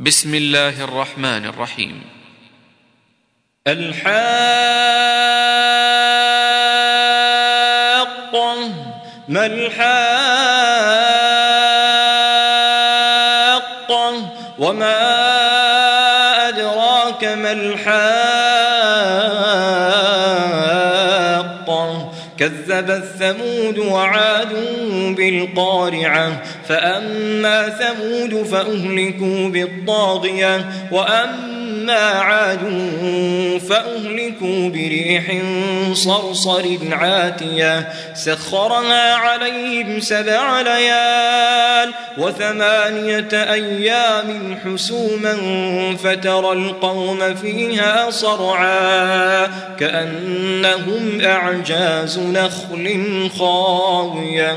بسم الله الرحمن الرحيم. الحاقة ما الحاقة؟ وما أدراك ما الحاقة؟ كذب الثمود وعاد بالقارعة فأما ثمود فأهلكوا بالطاغية وأما عاد فأهلكوا بريح صرصر عاتية سخرها عليهم سبع ليال وثمانية أيام حسوما فترى القوم فيها صرعا كأنهم أعجاز نخل خاوية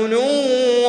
أذن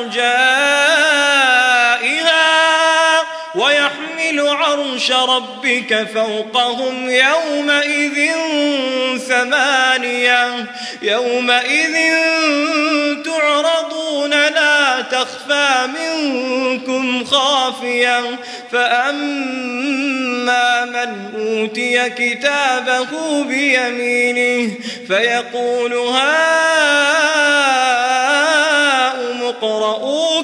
أرجائها ويحمل عرش ربك فوقهم يومئذ ثمانية. يومئذ تعرضون لا تخفى منكم خافية. فأما من أوتي كتابه بيمينه فيقول اقرءوا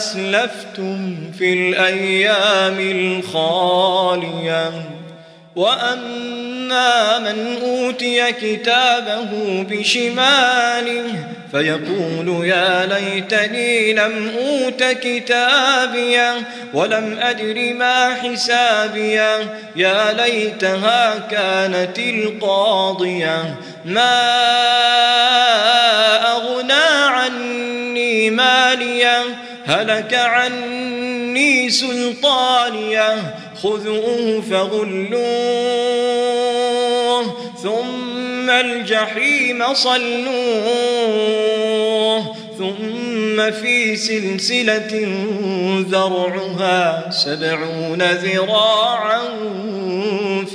أسلفتم في الأيام الخالية وأما من أوتي كتابه بشماله فيقول يا ليتني لم أوت كتابيه ولم أدر ما حسابيه يا ليتها كانت القاضية ما أغنى عني ماليه هلك عني سلطانية خذوه فغلوه ثم الجحيم صلوه ثم في سلسلة ذرعها سبعون ذراعا